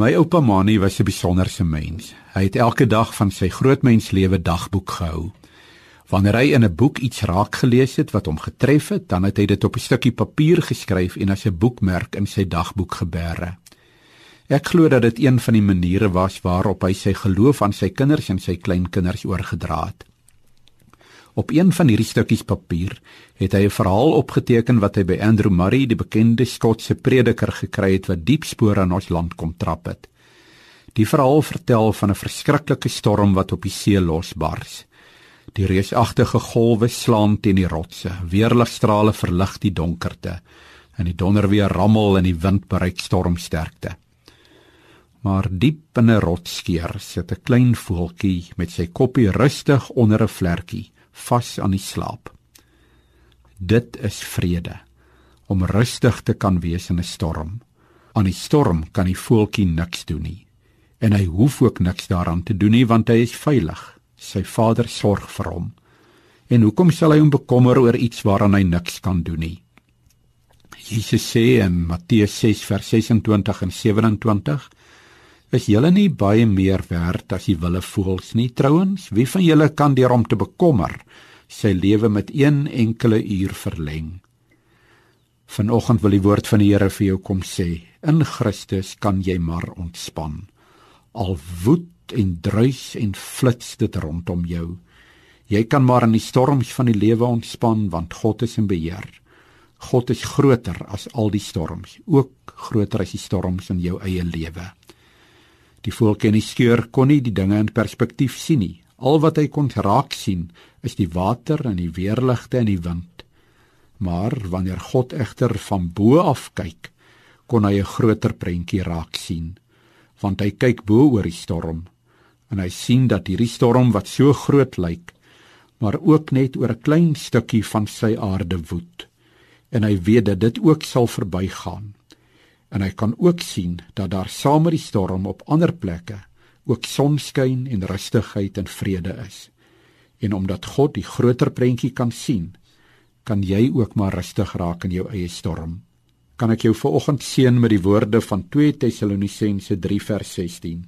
My oupa Mani was 'n besonderse mens. Hy het elke dag van sy grootmenslewe dagboek gehou. Wanneer hy in 'n boek iets raak gelees het wat hom getref het, dan het hy dit op 'n stukkie papier geskryf en as 'n boekmerk in sy dagboek geberre. Ek glo dat dit een van die maniere was waarop hy sy geloof aan sy kinders en sy kleinkinders oorgedra het. Op een van hierdie stukkies papier het hy 'n verhaal opgeteken wat hy by Andrew Murray, die bekende Skotse prediker, gekry het wat diep spore in ons land kom trap het. Die verhaal vertel van 'n verskriklike storm wat op die see losbars. Die reusagtige golwe slaan teen die rotse, weerligstrale verlig die donkerte en die donder weer rammel en die wind bereik stormsterkte. Maar diep in 'n rotskeur sit 'n klein voeltjie met sy koppie rustig onder 'n vlekkie, vas aan die slaap. Dit is vrede om rustig te kan wees in 'n storm. Aan die storm kan die voeltjie niks doen nie en hy hoef ook niks daaraan te doen nie want hy is veilig sy vader sorg vir hom. En hoekom sal hy hom bekommer oor iets waaraan hy niks kan doen nie? Jesus sê in Matteus 6 vers 26 en 27: Is julle nie baie meer werd as die wilde voëls nie? Trouwens, wie van julle kan deur om te bekommer sy lewe met een enkele uur verleng? Vanoggend wil die woord van die Here vir jou kom sê: In Christus kan jy maar ontspan. Al woed en druis en flits dit rondom jou. Jy kan maar in die storms van die lewe ontspan want God is in beheer. God is groter as al die storms, ook groter as die storms in jou eie lewe. Die voeltjie in die skeur kon nie die dinge in perspektief sien nie. Al wat hy kon raak sien, is die water en die weerligte en die wind. Maar wanneer God egter van bo af kyk, kon hy 'n groter prentjie raak sien, want hy kyk bo oor die storm en hy sien dat hierdie storm wat so groot lyk, maar ook net oor 'n klein stukkie van sy aarde woed. En hy weet dat dit ook sal verbygaan. En hy kan ook sien dat daar saam met die storm op ander plekke ook sonskyn en rustigheid en vrede is. En omdat God die groter prentjie kan sien, kan jy ook maar rustig raak in jou eie storm. Kan ek jou vanoggend seën met die woorde van 2 Tessalonisense 3 vers 16?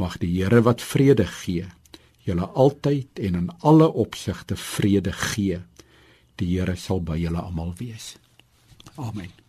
Mag die Here wat vrede gee, julle altyd en in alle opsigte vrede gee. Die Here sal by julle almal wees. Amen.